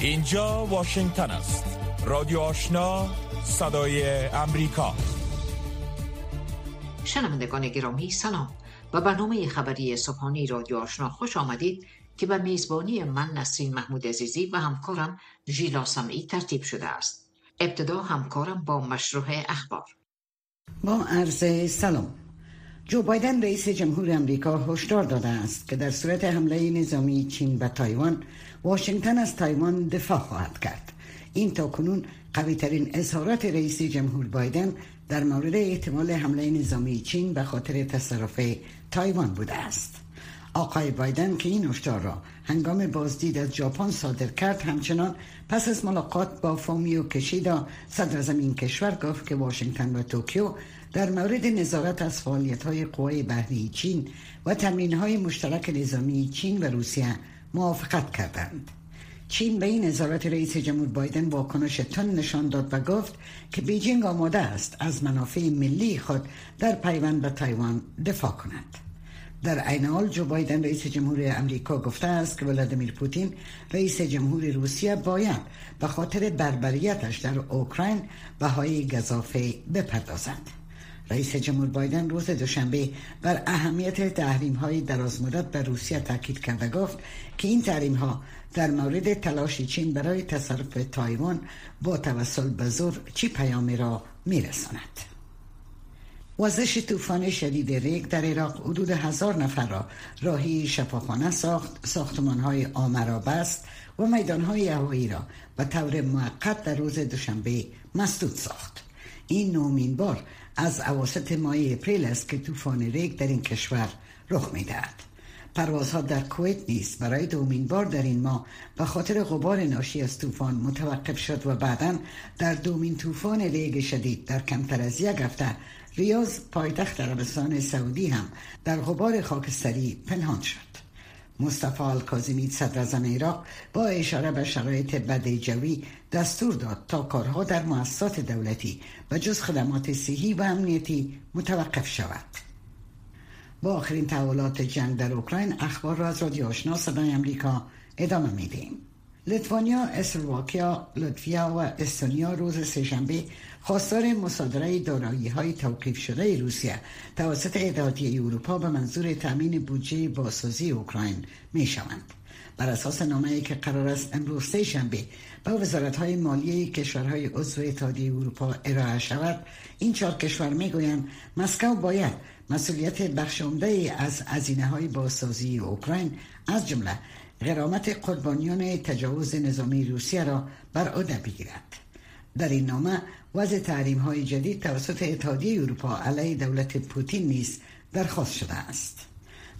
اینجا واشنگتن است. رادیو آشنا صدای امریکا. شنوندگان گرامی سلام. و برنامه خبری صبحانی رادیو آشنا خوش آمدید که به میزبانی من نسرین محمود عزیزی و همکارم ژیلا سمعی ترتیب شده است. ابتدا همکارم با مشروع اخبار. با عرض سلام. جو بایدن رئیس جمهور امریکا هشدار داده است که در صورت حمله نظامی چین به تایوان واشنگتن از تایوان دفاع خواهد کرد. این تا کنون قوی ترین اظهارات رئیس جمهور بایدن در مورد احتمال حمله نظامی چین به خاطر تصرف تایوان بوده است. آقای بایدن که این هشدار را هنگام بازدید از ژاپن صادر کرد همچنان پس از ملاقات با فومیو کیشیدا صدر این کشور گفت که واشنگتن و توکیو در مورد نظارت از فعالیت های قوای بحری چین و تمرین های مشترک نظامی چین و روسیه موافقت کردند. چین به این نظارت رئیس جمهور بایدن واکنش تند نشان داد و گفت که بیجینگ آماده است از منافع ملی خود در پیوند به تایوان دفاع کند. در عین حال جو بایدن رئیس جمهور امریکا گفته است که ولادیمیر پوتین رئیس جمهور روسیه باید به خاطر بربریتش در اوکراین بهای گزافی بپردازد. رئیس جمهور بایدن روز دوشنبه بر اهمیت تحریم های درازمدت بر روسیه تاکید کرد و گفت که این تحریم ها در مورد تلاش چین برای تصرف تایوان با توسل به زور چی پیامی را میرساند. وزش طوفان شدید ریگ در عراق حدود هزار نفر را راهی شفاخانه ساخت ساختمان های آمرا بست و میدان های هوایی را به طور موقت در روز دوشنبه مسدود ساخت. این نهمین بار از اواسط ماه اپریل است که طوفان ریگ در این کشور رخ می‌دهد. پروازها در کویت نیست. برای دومین بار در این ماه به خاطر غبار ناشی از طوفان متوقف شد و بعدا در دومین طوفان ریگ شدید در کمتر از یک هفته ریاض پایتخت عربستان سعودی هم در غبار خاکستری پنهان شد. مصطفی الکاظمی صدر عراق با اشاره به شرایط بد جوی دستور داد تا کارها در مؤسسات دولتی و جز خدمات صحی و امنیتی متوقف شود. با آخرین تحولات جنگ در اوکراین اخبار را از رادیو آشنا صدای امریکا ادامه می‌دهیم. لیتوانیا، اسلواکیا، لطفیا و استونیا روز سهشنبه خواستار مصادره دارایی های توقیف شده روسیه توسط اتحادیه اروپا به منظور تامین بودجه بازسازی اوکراین می شوند. بر اساس نامه که قرار است امروز سه شنبه به وزارت های مالی کشورهای عضو اتحادیه اروپا ارائه شود این چهار کشور می‌گویند مسکو باید مسئولیت بخش عمده از هزینه های بازسازی اوکراین از جمله غرامت قربانیان تجاوز نظامی روسیه را بر عهده بگیرد. در این نامه وضع تحریم های جدید توسط اتحادیه اروپا علیه دولت پوتین نیز درخواست شده است.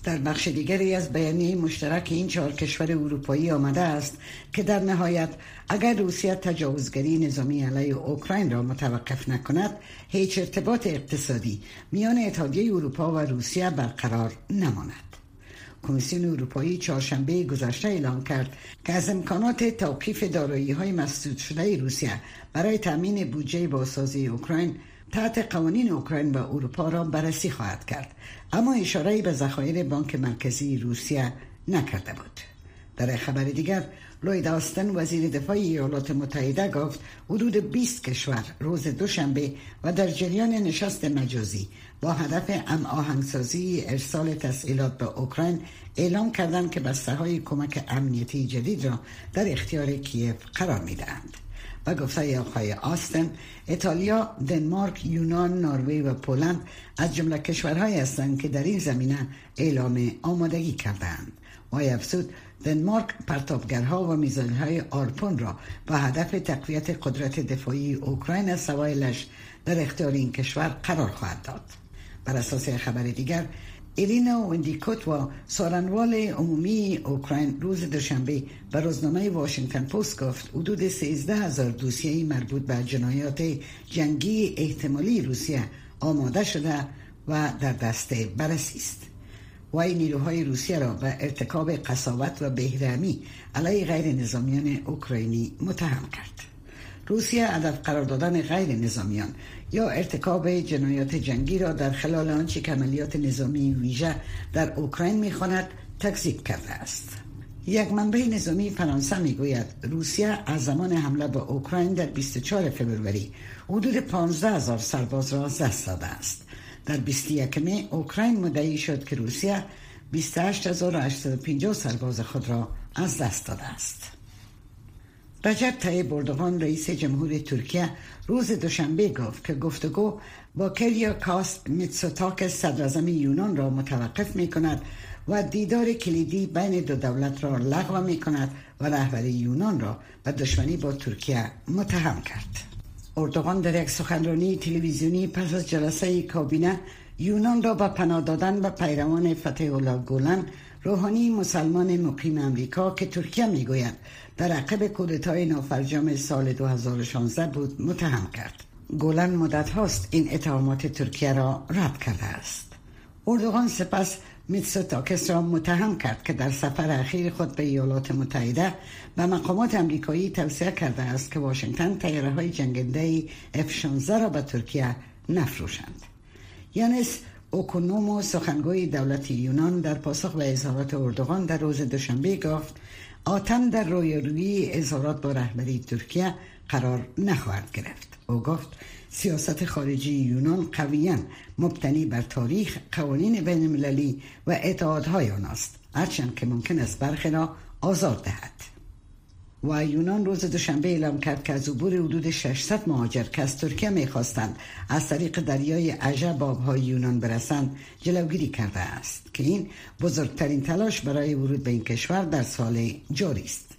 در بخش دیگری از بیانیه مشترک این چهار کشور اروپایی آمده است که در نهایت اگر روسیه تجاوزگری نظامی علیه اوکراین را متوقف نکند هیچ ارتباط اقتصادی میان اتحادیه اروپا و روسیه برقرار نماند. کمیسیون اروپایی چهارشنبه گذشته اعلام کرد که از امکانات توقیف دارایی های مسدود شده روسیه برای تامین بودجه بازسازی اوکراین تحت قوانین اوکراین و اروپا را بررسی خواهد کرد. اما اشاره به ذخایر بانک مرکزی روسیه نکرده بود. در خبر دیگر لوید آستن وزیر دفاع ایالات متحده گفت حدود 20 کشور روز دوشنبه و در جریان نشست مجازی با هدف ام آهنگسازی ارسال تسهیلات به اوکراین اعلام کردند که بسته های کمک امنیتی جدید را در اختیار کیف قرار می دهند. و گفته آقای آستن ایتالیا، دنمارک، یونان، نروژ و پولند از جمله کشورهایی هستند که در این زمینه اعلام آمادگی کردند. و افزود دنمارک پرتابگرها و های آرپون را با هدف تقویت قدرت دفاعی اوکراین از سوایلش در اختیار این کشور قرار خواهد داد. بر اساس خبر دیگر ایلینا وندیکوت و سارنوال عمومی اوکراین روز دوشنبه به روزنامه واشنگتن پست گفت حدود 13 هزار دوسیه مربوط به جنایات جنگی احتمالی روسیه آماده شده و در دست بررسی است. وی نیروهای روسیه را به ارتکاب قصاوت و بهرمی علیه غیر نظامیان اوکراینی متهم کرد. روسیه هدف قرار دادن غیر نظامیان یا ارتکاب جنایات جنگی را در خلال آنچه که عملیات نظامی ویژه در اوکراین می‌خواند تکذیب کرده است. یک منبع نظامی فرانسه می‌گوید روسیه از زمان حمله به اوکراین در 24 فوریه حدود 15 هزار سرباز را دست داده است. در 21 می اوکراین مدعی شد که روسیه 28850 سرباز خود را از دست داده است رجب طیب اردوغان رئیس جمهور ترکیه روز دوشنبه گفت که گفتگو با کریا کاست میتسوتاک صدر یونان را متوقف می کند و دیدار کلیدی بین دو دولت را لغو می کند و رهبر یونان را به دشمنی با ترکیه متهم کرد. اردوغان در یک سخنرانی تلویزیونی پس از جلسه کابینه یونان را به پناه دادن به پیروان فتح الله گولن روحانی مسلمان مقیم امریکا که ترکیه می‌گوید در عقب کودتای نافرجام سال 2016 بود متهم کرد. گولن مدت هاست این اتهامات ترکیه را رد کرده است. اردوغان سپس میتسوتاکس را متهم کرد که در سفر اخیر خود به ایالات متحده به مقامات امریکایی توصیه کرده است که واشنگتن تیاره های جنگنده F-16 را به ترکیه نفروشند. یانس اوکونومو سخنگوی دولت یونان در پاسخ به اظهارات اردوغان در روز دوشنبه گفت آتم در روی اظهارات با رهبری ترکیه قرار نخواهد گرفت او گفت سیاست خارجی یونان قویا مبتنی بر تاریخ قوانین بین المللی و اتحادهای آن است هرچند که ممکن است برخی را آزاد دهد. و یونان روز دوشنبه اعلام کرد که از عبور حدود 600 مهاجر که از ترکیه می‌خواستند از طریق دریای عجب آبهای یونان برسند جلوگیری کرده است که این بزرگترین تلاش برای ورود به این کشور در سال جاری است.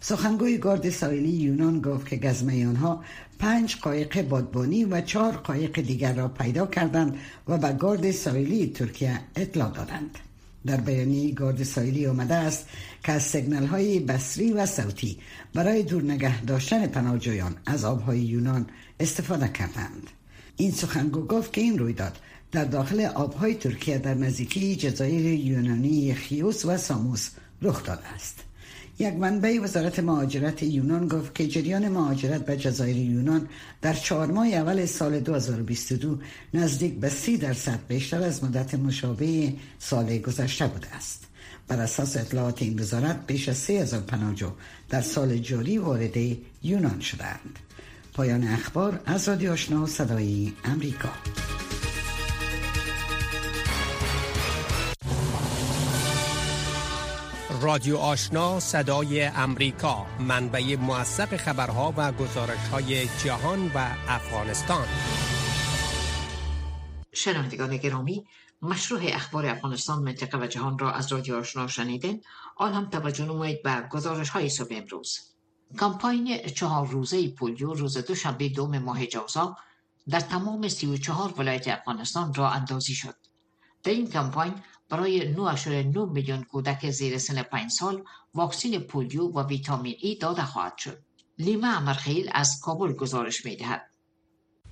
سخنگوی گارد ساحلی یونان گفت که گزمه آنها پنج قایق بادبانی و چهار قایق دیگر را پیدا کردند و به گارد ساحلی ترکیه اطلاع دادند. در بیانیه گارد ساحلی آمده است که از سگنل های بصری و صوتی برای دور نگه داشتن پناهجویان از آبهای یونان استفاده کردند. این سخنگو گفت که این رویداد در داخل آبهای ترکیه در نزدیکی جزایر یونانی خیوس و ساموس رخ داده است. یک منبع وزارت مهاجرت یونان گفت که جریان مهاجرت به جزایر یونان در چهار ماه اول سال 2022 نزدیک به سی درصد بیشتر از مدت مشابه سال گذشته بوده است. بر اساس اطلاعات این وزارت بیش از سه هزار پناهجو در سال جاری وارد یونان شدند. پایان اخبار از رادیو آشنا صدای امریکا رادیو آشنا صدای امریکا منبع موثق خبرها و گزارش های جهان و افغانستان. شنوندگان گرامی مشروع اخبار افغانستان منطقه و جهان را از رادیو آشنا شنیدن آن هم توجه نمایید به گزارش های صبح امروز. کمپاین چهار روزه پولیو روز دوشنبه دوم ماه جوزا در تمام سی و چهار ولایت افغانستان را اندازی شد. در این کمپاین برای 9.9 میلیون کودک زیر سن 5 سال واکسین پولیو و ویتامین ای داده خواهد شد. لیما امرخیل از کابل گزارش می دهد.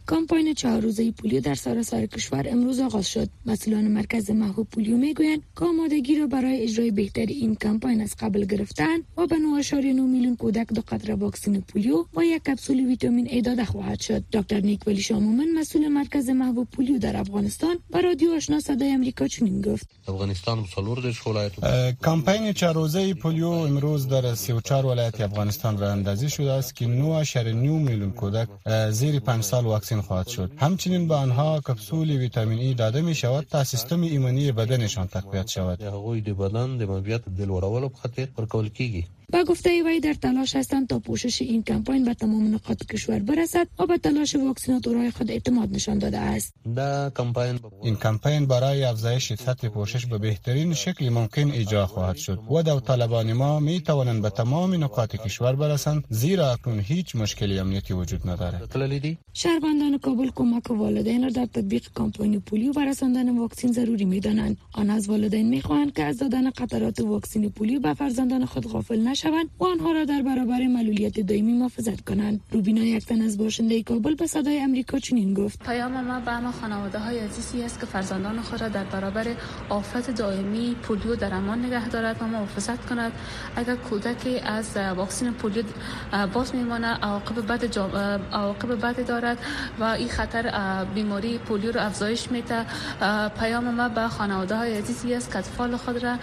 کامپاین چهار روزه پولیو در سراسر کشور امروز آغاز شد. مسئولان مرکز محو پولیو می‌گویند که آمادگی را برای اجرای بهتر این کمپاین از قبل گرفتن و به 9.9 میلیون کودک دو قطره واکسن پولیو و یک کپسول ویتامین ای داده خواهد شد. دکتر نیک ولی شامومن مسئول مرکز محو پولیو در افغانستان به رادیو آشنا صدای امریکا چنین گفت. افغانستان کمپاین چهار روزه پولیو امروز در 34 ولایت افغانستان را اندازی شده است که 9.9 میلیون کودک زیر 5 سال واکسن خواهد شد. همچنین به آنها کپسول ویتامین ای داده می شود تا سیستم ایمنی بدنشان تقویت شود. هغوی د بدن د منفیت د لوړولو په خاطر ورکول کیږي با گفته وی در تلاش هستند تا پوشش این کمپاین به تمام نقاط کشور برسد و به تلاش واکسیناتورهای خود اعتماد نشان داده است. این کمپاین برای افزایش سطح پوشش به بهترین شکل ممکن اجرا خواهد شد و داوطلبان ما می توانند به تمام نقاط کشور برسند زیرا اکنون هیچ مشکلی امنیتی وجود ندارد. شهروندان کابل کمک والدین را در تطبیق کمپاین پولیو و رساندن واکسن ضروری می دانند آن از والدین می خواهند که از دادن قطرات واکسن پولیو به فرزندان خود غافل نشوند. نشوند و آنها را در برابر معلولیت دائمی محافظت کنند. روبینا یکتن از باشنده کابل به صدای امریکا چنین گفت. پیام ما به ما خانواده های عزیزی است که فرزندان خود را در برابر آفت دائمی پولیو در امان نگه دارد و محافظت کند. اگر کودکی از واکسن پولیو باز میمانه عواقب بد عواقب بد دارد و این خطر بیماری پولیو رو افزایش میده پیام ما به خانواده های عزیزی است که اطفال خود را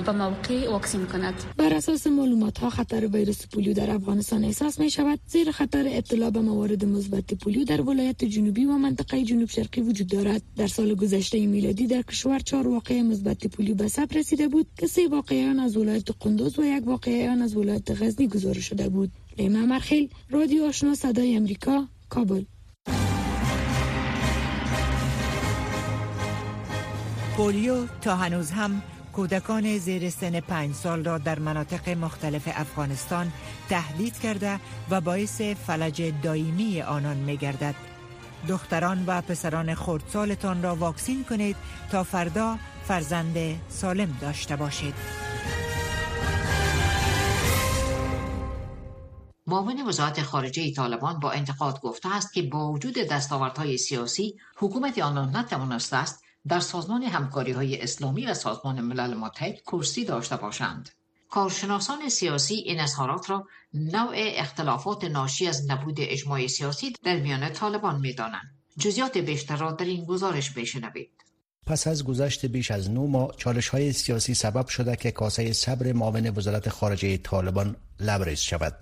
به موقع واکسین کند. بر اساس معلومات ها خطر ویروس پولیو در افغانستان احساس می شود زیر خطر ابتلا به موارد مثبت پولیو در ولایت جنوبی و منطقه جنوب شرقی وجود دارد. در سال گذشته میلادی در کشور چهار واقعه مثبت پولیو به ثبت رسیده بود که سه واقعه آن از ولایت قندوز و یک واقعه آن از ولایت غزنی گزارش شده بود. لیما مرخیل رادیو آشنا صدای امریکا کابل. پولیو تا هنوز هم کودکان زیر سن پنج سال را در مناطق مختلف افغانستان تهدید کرده و باعث فلج دائمی آنان می گردد. دختران و پسران خردسالتان را واکسین کنید تا فردا فرزند سالم داشته باشید. معاون وزارت خارجه طالبان با انتقاد گفته است که با وجود دستاوردهای سیاسی حکومت آنان نتوانسته است در سازمان همکاری های اسلامی و سازمان ملل متحد کرسی داشته باشند. کارشناسان سیاسی این اظهارات را نوع اختلافات ناشی از نبود اجماع سیاسی در میان طالبان می دانند. جزیات بیشتر را در این گزارش بشنوید. پس از گذشت بیش از نو ماه چالش های سیاسی سبب شده که کاسه صبر معاون وزارت خارجه طالبان لبریز شود.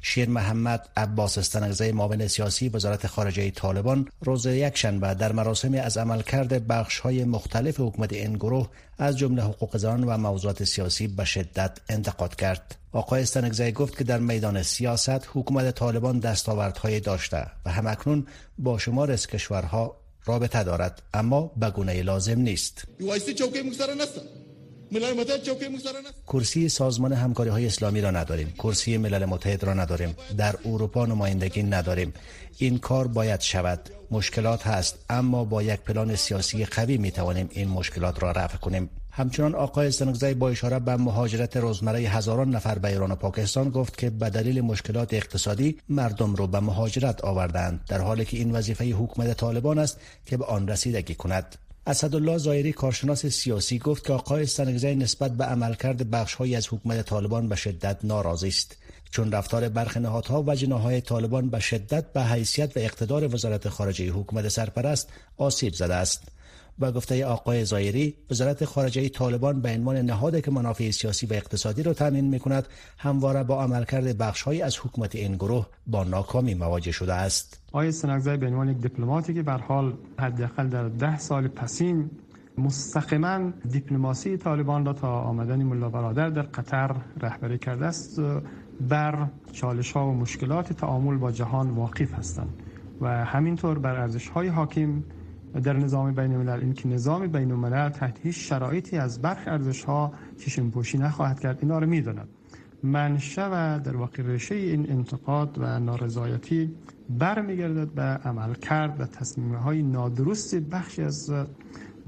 شیر محمد عباس استنگزه معاون سیاسی وزارت خارجه طالبان روز یکشنبه در مراسم از عملکرد بخش های مختلف حکومت این گروه از جمله حقوق زنان و موضوعات سیاسی به شدت انتقاد کرد. آقای استنگزه گفت که در میدان سیاست حکومت طالبان دستاوردهایی داشته و همکنون با شمار از کشورها رابطه دارد اما به گونه لازم نیست. کرسی سازمان همکاری های اسلامی را نداریم. کرسی ملل متحد را نداریم. در اروپا نمایندگی نداریم. این کار باید شود. مشکلات هست اما با یک پلان سیاسی قوی می توانیم این مشکلات را رفع کنیم. همچنان آقای سنگزی با اشاره به مهاجرت روزمره هزاران نفر به ایران و پاکستان گفت که به دلیل مشکلات اقتصادی مردم رو به مهاجرت آوردند در حالی که این وظیفه حکومت طالبان است که به آن رسیدگی کند. اسدالله زایری کارشناس سیاسی گفت که آقای سنگزی نسبت به عملکرد بخشهایی از حکومت طالبان به شدت ناراضی است. چون رفتار برخی نهادها و جناهای طالبان به شدت به حیثیت و اقتدار وزارت خارجه حکومت سرپرست آسیب زده است. با گفته آقای زایری وزارت خارجه طالبان به عنوان نهادی که منافع سیاسی و اقتصادی را تامین می کند همواره با عملکرد بخشهایی از حکومت این گروه با ناکامی مواجه شده است. آقای سنگزی به عنوان یک دیپلماتی که به حال حداقل در ده سال پسین مستقیما دیپلماسی طالبان را تا آمدن ملا برادر در قطر رهبری کرده است بر چالش ها و مشکلات تعامل با جهان واقف هستند و همینطور بر ارزش های حاکم در نظام بین الملل این که نظام بین الملل تحت هیچ شرایطی از برخ ارزش ها چشم پوشی نخواهد کرد. اینا رو می‌دونم منشه و در واقع رشه این انتقاد و نارضایتی برمیگردد به عمل کرد و تصمیم های نادرست بخشی از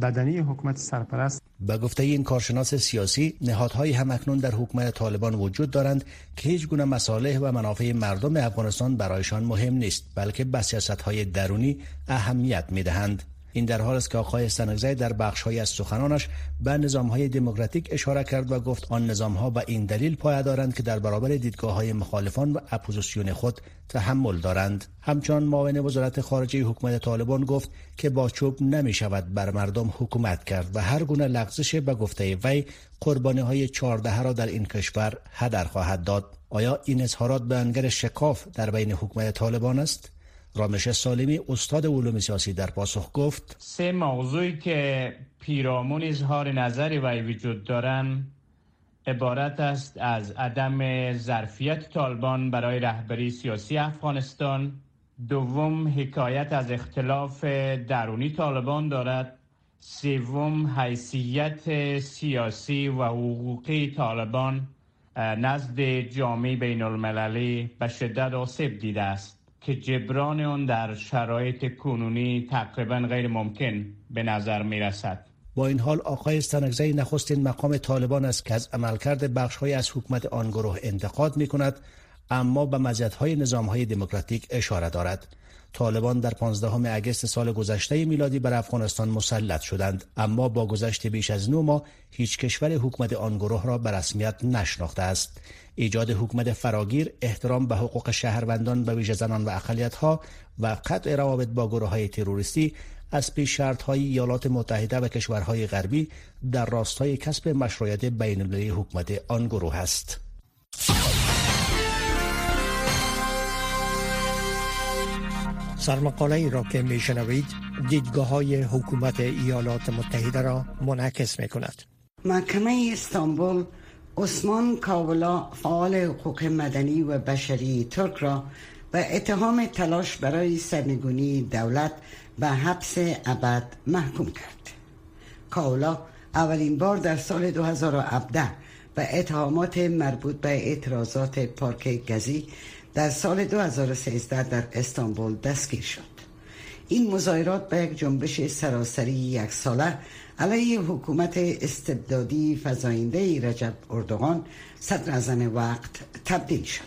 بدنی حکومت سرپرست. به گفته این کارشناس سیاسی نهادهایی هم اکنون در حکومت طالبان وجود دارند که هیچ گونه مصالح و منافع مردم افغانستان برایشان مهم نیست بلکه به سیاست های درونی اهمیت می دهند. این در حال است که آقای سنگزی در بخشهایی از سخنانش به نظام های دموکراتیک اشاره کرد و گفت آن نظام ها به این دلیل پایه دارند که در برابر دیدگاه های مخالفان و اپوزیسیون خود تحمل دارند. همچنان معاون وزارت خارجه حکومت طالبان گفت که با چوب نمی شود بر مردم حکومت کرد و هر گونه لغزش به گفته وی قربانی های چهارده را در این کشور هدر خواهد داد. آیا این اظهارات بیانگر شکاف در بین حکومت طالبان است؟ رامش سالمی استاد علوم سیاسی در پاسخ گفت سه موضوعی که پیرامون اظهار نظر وی وجود دارن عبارت است از عدم ظرفیت طالبان برای رهبری سیاسی افغانستان. دوم حکایت از اختلاف درونی طالبان دارد. سوم حیثیت سیاسی و حقوقی طالبان نزد جامعه بین المللی به شدت آسیب دیده است. که جبران آن در شرایط کنونی تقریبا غیر ممکن به نظر می رسد. با این حال آقای استانگزی نخستین مقام طالبان است که از عملکرد بخشهایی از حکومت آن گروه انتقاد می کند اما به مزیت‌های نظامهای دموکراتیک اشاره دارد طالبان در 15 اگست سال گذشته میلادی بر افغانستان مسلط شدند اما با گذشت بیش از نو ماه هیچ کشور حکومت آن گروه را به رسمیت نشناخته است ایجاد حکومت فراگیر احترام به حقوق شهروندان به ویژه زنان و ها و قطع روابط با گروه های تروریستی از پیش شرط های ایالات متحده و کشورهای غربی در راستای کسب مشروعیت بین حکومت آن گروه است. سرمقاله ای را که می شنوید دیدگاه های حکومت ایالات متحده را منعکس می کند. محکمه استانبول عثمان کاولا فعال حقوق مدنی و بشری ترک را به اتهام تلاش برای سرنگونی دولت به حبس ابد محکوم کرد. کاولا اولین بار در سال 2017 به اتهامات مربوط به اعتراضات پارک گزی در سال 2013 در استانبول دستگیر شد. این مظاهرات به یک جنبش سراسری یک ساله علیه حکومت استبدادی فزاینده رجب اردوغان صدر ازن وقت تبدیل شد.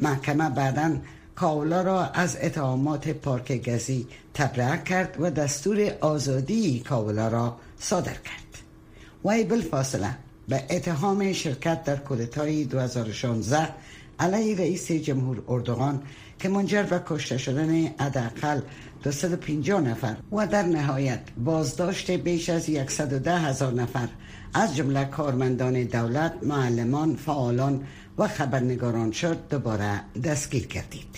محکمه بعدا کاولا را از اتهامات پارک گزی تبرئه کرد و دستور آزادی کاولا را صادر کرد. وی بالفاصله به اتهام شرکت در کودتای 2016 علیه رئیس جمهور اردوغان که منجر به کشته شدن حداقل 250 نفر و در نهایت بازداشت بیش از 110 هزار نفر از جمله کارمندان دولت، معلمان، فعالان و خبرنگاران شد دوباره دستگیر کردید.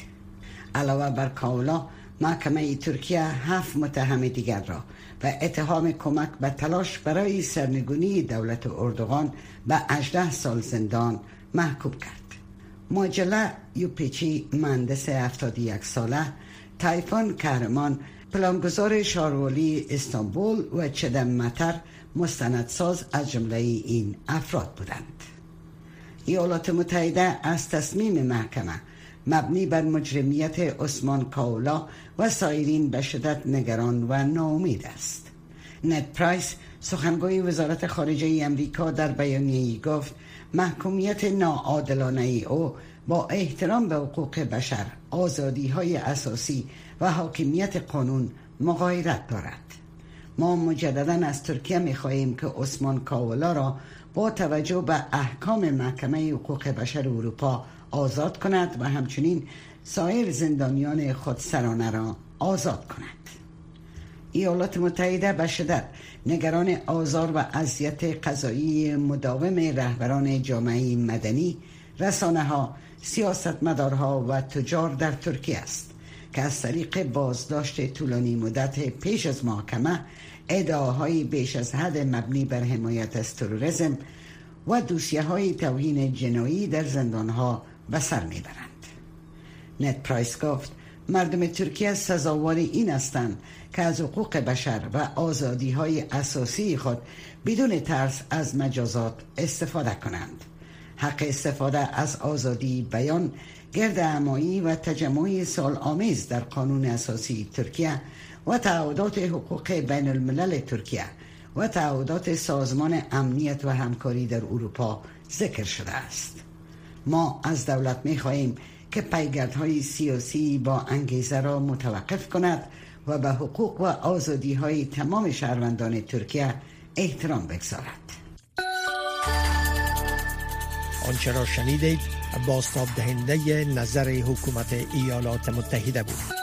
علاوه بر کاولا محکمه ترکیه هفت متهم دیگر را به اتهام کمک به تلاش برای سرنگونی دولت اردوغان به 18 سال زندان محکوم کرد. ماجله یوپیچی مهندس 71 ساله تایفان کرمان پلانگذار شاروالی استانبول و چدم متر مستندساز از جمله این افراد بودند. ایالات متحده از تصمیم محکمه مبنی بر مجرمیت عثمان کاولا و سایرین به شدت نگران و ناامید است. نت پرایس سخنگوی وزارت خارجه امریکا در بیانیه‌ای گفت محکومیت ناعادلانه او با احترام به حقوق بشر آزادی های اساسی و حاکمیت قانون مغایرت دارد. ما مجددا از ترکیه می خواهیم که عثمان کاولا را با توجه به احکام محکمه حقوق بشر اروپا آزاد کند و همچنین سایر زندانیان خودسرانه را آزاد کند. ایالات متحده به شدت. نگران آزار و اذیت قضایی مداوم رهبران جامعه مدنی رسانه ها سیاستمدارها و تجار در ترکیه است که از طریق بازداشت طولانی مدت پیش از محاکمه ادعاهای بیش از حد مبنی بر حمایت از تروریسم و دوسیه های توهین جنایی در زندان ها به سر می‌برند. نت پرایس گفت مردم ترکیه سزاوار این هستند که از حقوق بشر و آزادی های اساسی خود بدون ترس از مجازات استفاده کنند. حق استفاده از آزادی بیان گرد امایی و تجمعی سال آمیز در قانون اساسی ترکیه و تعهدات حقوق بین الملل ترکیه و تعهدات سازمان امنیت و همکاری در اروپا ذکر شده است. ما از دولت می خواهیم که پیگردهای سیاسی با انگیزه را متوقف کند و به حقوق و آزادی های تمام شهروندان ترکیه احترام بگذارد. آنچه را شنیدید باستاب دهنده نظر حکومت ایالات متحده بود.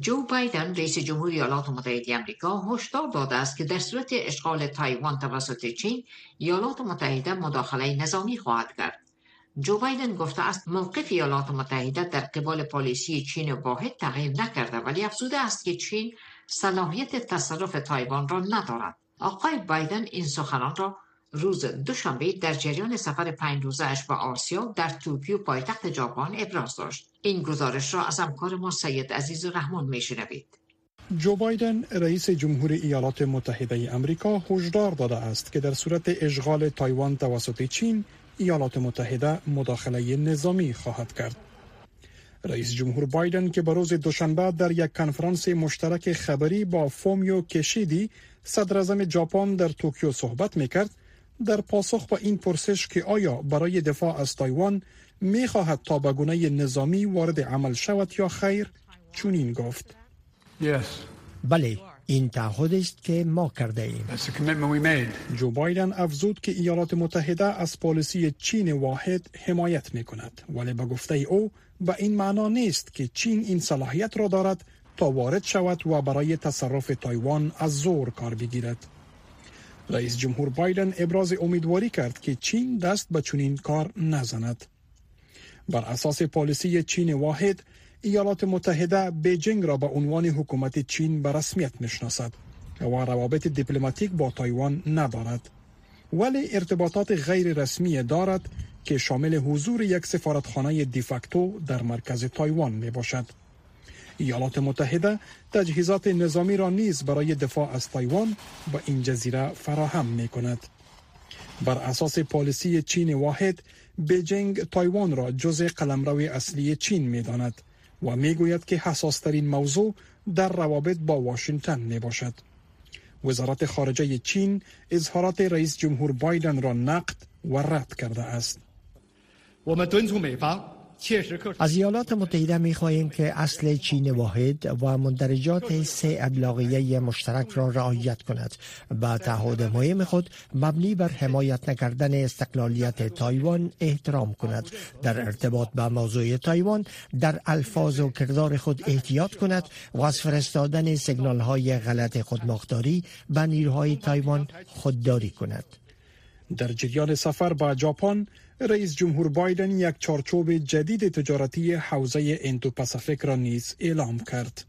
جو بایدن رئیس جمهور ایالات متحده آمریکا هشدار داده است که در صورت اشغال تایوان توسط چین ایالات متحده مداخله نظامی خواهد کرد. جو بایدن گفته است موقف ایالات متحده در قبال پالیسی چین واحد تغییر نکرده ولی افزوده است که چین صلاحیت تصرف تایوان را ندارد. آقای بایدن این سخنان را روز دوشنبه در جریان سفر پنج روزه به آسیا در توکیو پایتخت ژاپن ابراز داشت. این گزارش را از همکار ما سید عزیزالرحمان میشنوید. جو بایدن رئیس جمهور ایالات متحده امریکا هشدار داده است که در صورت اشغال تایوان توسط چین ایالات متحده مداخله نظامی خواهد کرد. رئیس جمهور بایدن که به روز دوشنبه در یک کنفرانس مشترک خبری با فومیو کیشیدا صدر اعظم ژاپن در توکیو صحبت می‌کرد. در پاسخ به این پرسش که آیا برای دفاع از تایوان می خواهد تا به گونه نظامی وارد عمل شود یا خیر چنین گفت. بله. این تعهد است که ما کرده ایم. جو بایدن افزود که ایالات متحده از پالیسی چین واحد حمایت می کند ولی به گفته او به این معنا نیست که چین این صلاحیت را دارد تا وارد شود و برای تصرف تایوان از زور کار بگیرد. رئیس جمهور بایدن ابراز امیدواری کرد که چین دست به چنین کار نزند. بر اساس پالیسی چین واحد ایالات متحده بیجینگ را به عنوان حکومت چین به رسمیت می‌شناسد و روابط دیپلماتیک با تایوان ندارد ولی ارتباطات غیر رسمی دارد که شامل حضور یک سفارتخانه دیفکتو در مرکز تایوان می باشد. ایالات متحده تجهیزات نظامی را نیز برای دفاع از تایوان به این جزیره فراهم می کند. بر اساس پالیسی چین واحد بیجینگ تایوان را جزء قلمرو اصلی چین می داند و می گوید که حساسترین موضوع در روابط با واشنگتن می باشد. وزارت خارجه چین اظهارات رئیس جمهور بایدن را نقد و رد کرده است. از ایالات متحده می خواهیم که اصل چین واحد و مندرجات سه ابلاغیه مشترک را رعایت کند و تعهد مهم خود مبنی بر حمایت نکردن استقلالیت تایوان احترام کند. در ارتباط با موضوع تایوان در الفاظ و کردار خود احتیاط کند و از فرستادن سیگنال های غلط خودمختاری به نیروهای تایوان خودداری کند. در جریان سفر به ژاپن رئیس جمهور بایدن یک چارچوب جدید تجارتی حوزه اندو پاسیفیک را نیز اعلام کرد.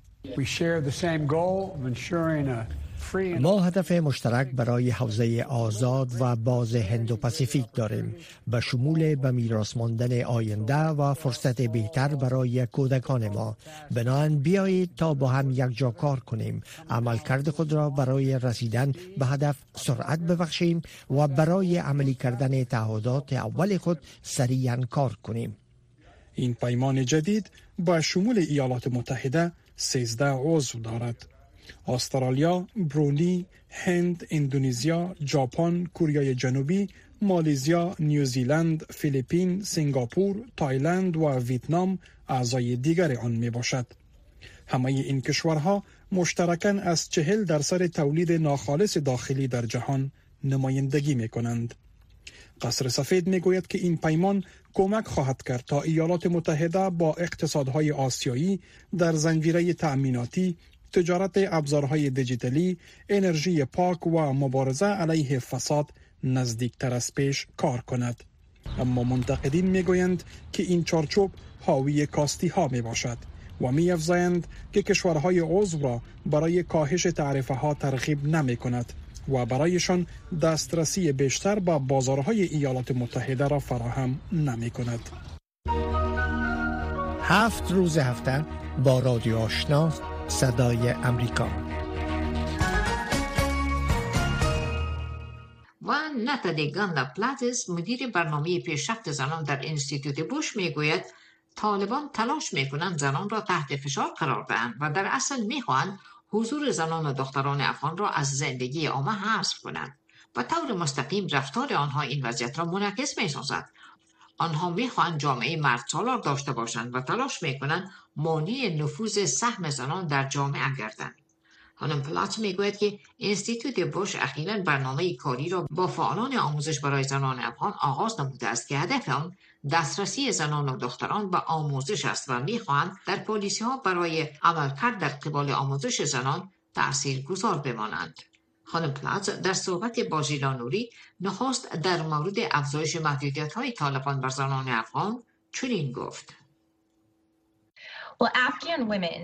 ما هدف مشترک برای حوزه آزاد و باز هندو پاسیفیک داریم. به شمول به میراث ماندن آینده و فرصت بهتر برای کودکان ما. بنابراین بیایید تا با هم یک جا کار کنیم. عملکرد خود را برای رسیدن به هدف سرعت ببخشیم و برای عملی کردن تعهدات اول خود سریعا کار کنیم. این پیمان جدید با شمول ایالات متحده 13 عضو دارد. استرالیا، برونی، هند، اندونزیا، ژاپن، کوریای جنوبی، مالیزیا، نیوزیلند، فیلیپین، سنگاپور، تایلند و ویتنام اعضای دیگر آن می باشد. همه این کشورها مشترکاً از چهل درصد تولید ناخالص داخلی در جهان نمایندگی می کنند. قصر سفید می گوید که این پیمان کمک خواهد کرد تا ایالات متحده با اقتصادهای آسیایی در زنجیره تأمیناتی تجارت ابزارهای دیجیتالی، انرژی پاک و مبارزه علیه فساد نزدیکتر از پیش کار کند. اما منتقدین می‌گویند که این چارچوب حاوی کاستی ها می باشد و می افزایند که کشورهای عضو را برای کاهش تعرفه ها ترغیب نمی کند و برایشان دسترسی بیشتر به بازارهای ایالات متحده را فراهم نمی کند. هفت روز هفته با رادیو آشنا صدای امریکا. و نتادی گاندا پلاتس مدیر برنامه پیشرفت زنان در انستیتوت بوش می‌گوید طالبان تلاش می‌کنند زنان را تحت فشار قرار دهند و در اصل می‌خواهند حضور زنان و دختران افغان را از زندگی عامه حذف کنند. و طور مستقیم رفتار آنها این وضعیت را منعکس می سازد آنها می‌خواهند جامعه مرد سالار داشته باشند و تلاش می‌کنند مانع نفوذ سهم زنان در جامعه گردند. خانم پلات می‌گوید که انستیتوت بوش اخیرا برنامه کاری را با فعالان آموزش برای زنان افغان آغاز نموده است که هدف آن دسترسی زنان و دختران به آموزش است و می‌خواهند در پلیسی ها برای عملکرد در قبال آموزش زنان تأثیر گذار بمانند. خانم پلاتز در صحبت با نوری نخست در مورد افزایش محدودیت های طالبان بر زنان افغان چنین گفت.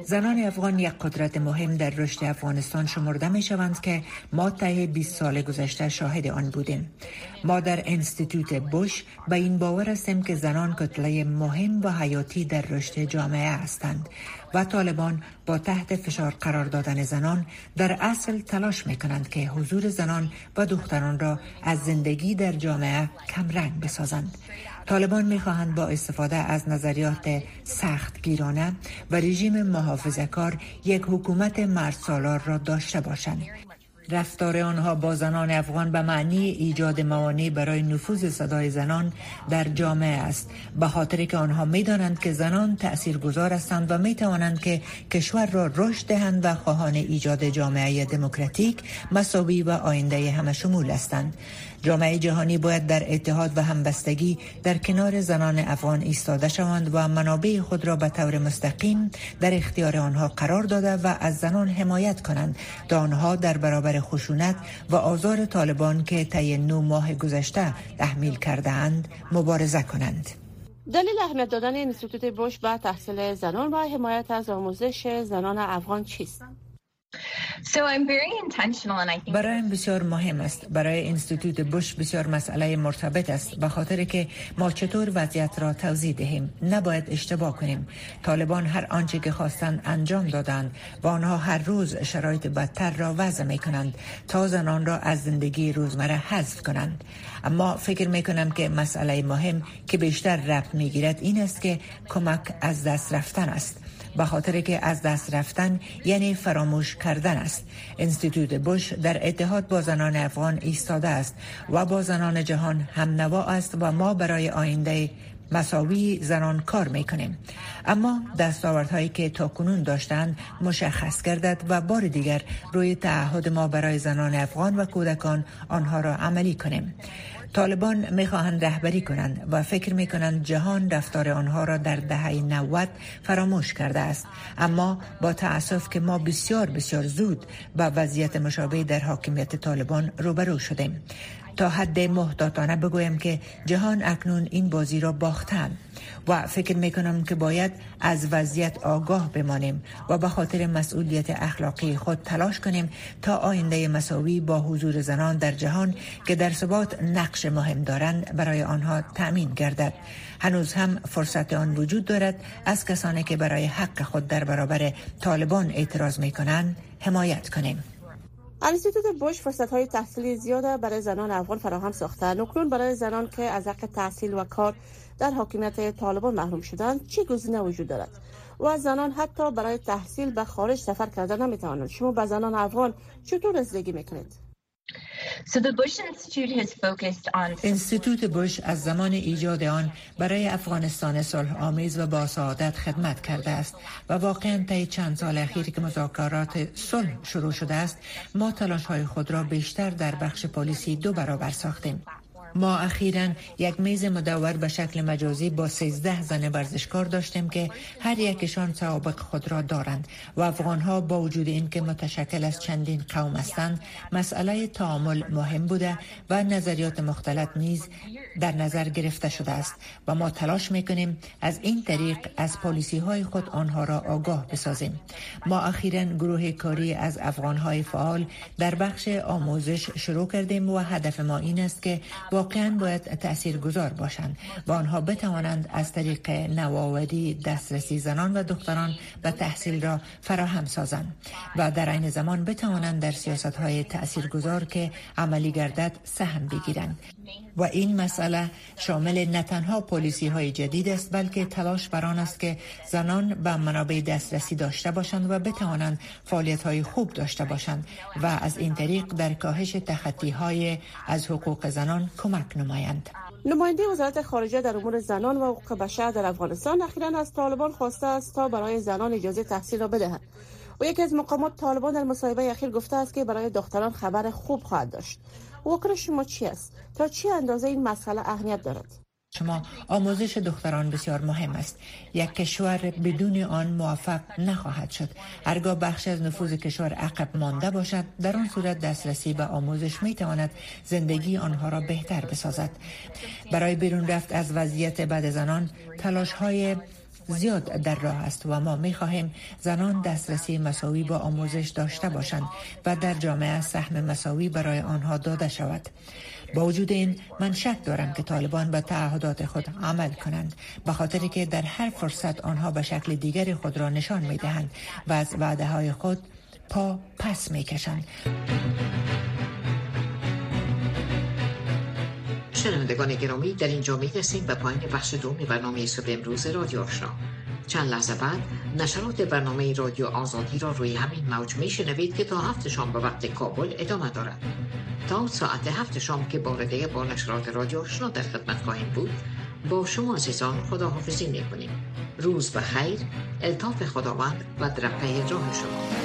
زنان افغان یک قدرت مهم در رشد افغانستان شمرده می شوند که ما طی 20 سال گذشته شاهد آن بودیم. ما در انستیتوت بوش به این باور هستیم که زنان کتله مهم و حیاتی در رشد جامعه هستند و طالبان با تحت فشار قرار دادن زنان در اصل تلاش می کنند که حضور زنان و دختران را از زندگی در جامعه کمرنگ بسازند. طالبان می‌خواهند با استفاده از نظریات سخت گیرانه و رژیم محافظه کار یک حکومت مرد سالار را داشته باشند. رفتار آنها با زنان افغان به معنی ایجاد موانع برای نفوذ صدای زنان در جامعه است به خاطر که آنها می دانند که زنان تأثیر گذار هستند و می توانند که کشور را رشد دهند و خواهان ایجاد جامعه دموکراتیک مساوی و آینده همه شمول هستند جامعه جهانی باید در اتحاد و همبستگی در کنار زنان افغان ایستاده شوند و منابع خود را به طور مستقیم در اختیار آنها قرار داده و از زنان حمایت کنند تا آنها در برابر خشونت و آزار طالبان که طی نو ماه گذشته تحمیل کرده اند مبارزه کنند. دلیل اهمیت دادن اینستیتوت بوش به تحصیل زنان و حمایت از آموزش زنان افغان چیست؟ برایم بسیار مهم است. برای انستیتوت بوش بسیار مسئله مرتبط است. به خاطر که ما چطور وضعیت را توضیح دهیم؟ نباید اشتباه کنیم. طالبان هر آنچه که خواستند انجام دادند و آنها هر روز شرایط بدتر را وضع می کنند تا زنان را از زندگی روزمره حذف کنند. اما فکر می کنم که مسئله مهم که بیشتر ربط می گیرد این است که کمک از دست رفتن است. به خاطر که از دست رفتن یعنی فراموش کردن است. انستیتوت بوش در اتحاد با زنان افغان ایستاده است و با زنان جهان هم نوا است و ما برای آینده مساوی زنان کار می کنیم اما دستاوردهایی که تا کنون داشتند مشخص گردد و بار دیگر روی تعهد ما برای زنان افغان و کودکان آنها را عملی کنیم. طالبان می‌خواهند رهبری کنند و فکر می کنند جهان رفتار آنها را در دهه 90 فراموش کرده است. اما با تاسف که ما بسیار بسیار زود با وضعیت مشابه در حاکمیت طالبان روبرو شدیم. تا حد محتاطانه بگویم که جهان اکنون این بازی را باختند و فکر می کنم که باید از وضعیت آگاه بمانیم و به خاطر مسئولیت اخلاقی خود تلاش کنیم تا آینده مساوی با حضور زنان در جهان که در ثبات نقش مهم دارند برای آنها تأمین گردد. هنوز هم فرصت آن وجود دارد از کسانی که برای حق خود در برابر طالبان اعتراض می کنند حمایت کنیم. انستیتوت بوش فرصت های تحصیلی زیاده برای زنان افغان فراهم ساخته. نکنون برای زنان که از حق تحصیل و کار در حاکمیت طالبان محروم شدند چه گزینه وجود دارد؟ و زنان حتی برای تحصیل به خارج سفر کردن نمی‌توانند. شما به زنان افغان چطور رسیدگی می‌کنید؟ انستیتوت بوش از زمان ایجاد آن برای افغانستان صلح آمیز و با سعادت خدمت کرده است و واقعا طی چند سال اخیر که مذاکرات صلح شروع شده است ما تلاش های خود را بیشتر در بخش پلیسی دو برابر ساختیم. ما اخیرا یک میز مدور به شکل مجازی با 13 زن ورزشکار داشتیم که هر یکشان سوابق خود را دارند و افغان ها با وجود اینکه متشکل از چندین قوم هستند مسئله تعامل مهم بوده و نظریات مختلف نیز در نظر گرفته شده است و ما تلاش می‌کنیم از این طریق از پالیسی های خود آنها را آگاه بسازیم. ما اخیرا گروه کاری از افغان های فعال در بخش آموزش شروع کردیم و هدف ما این است که با واقعا باید تأثیر گذار باشند و آنها بتوانند از طریق نوآوری دسترسی زنان و دختران به تحصیل را فراهم سازند و در این زمان بتوانند در سیاست های تأثیر گذار که عملی گردد سهم بگیرند. و این مسئله شامل نه تنها پلیسی های جدید است بلکه تلاش بر آن است که زنان به منابع دسترسی داشته باشند و بتوانند فعالیت های خوب داشته باشند و از این طریق در کاهش تخطی های از حقوق زنان کمک نمایند. نماینده وزارت خارجه در امور زنان و حقوق بشر در افغانستان اخیرا از طالبان خواسته است تا برای زنان اجازه تحصیل را بدهند و یکی از مقامات طالبان در مصاحبه اخیر گفته است که برای دختران خبر خوب خواهد داشت. واکنش شما چی است؟ تا چی اندازه این مسئله اهمیت دارد؟ شما آموزش دختران بسیار مهم است. یک کشور بدون آن موفق نخواهد شد. هرگاه بخش از نفوذ کشور عقب مانده باشد در آن صورت دسترسی به آموزش می تواند زندگی آنها را بهتر بسازد. برای بیرون رفت از وضعیت بد زنان تلاش های زیاد در راه است و ما می خواهیم زنان دسترسی مساوی با آموزش داشته باشند و در جامعه سهم مساوی برای آنها داده شود. با وجود این من شک دارم که طالبان به تعهدات خود عمل کنند به خاطری که در هر فرصت آنها به شکل دیگری خود را نشان می دهند و از وعده های خود پا پس می کشند شنوندگان گرامی در اینجا می رسیم به پایین بخش دوم برنامه صبح امروز رادیو آشنا چند لحظه بعد نشرات برنامه رادیو آزادی را روی همین موج می شنوید که تا هفت شام به وقت کابل ادامه دارد تا ساعت هفت شام که بار با نشرات رادیو آشنا در خدمت خواهیم بود با شما عزیزان خداحافظی می کنیم روز به خیر الطاف خداوند و درقه راه شما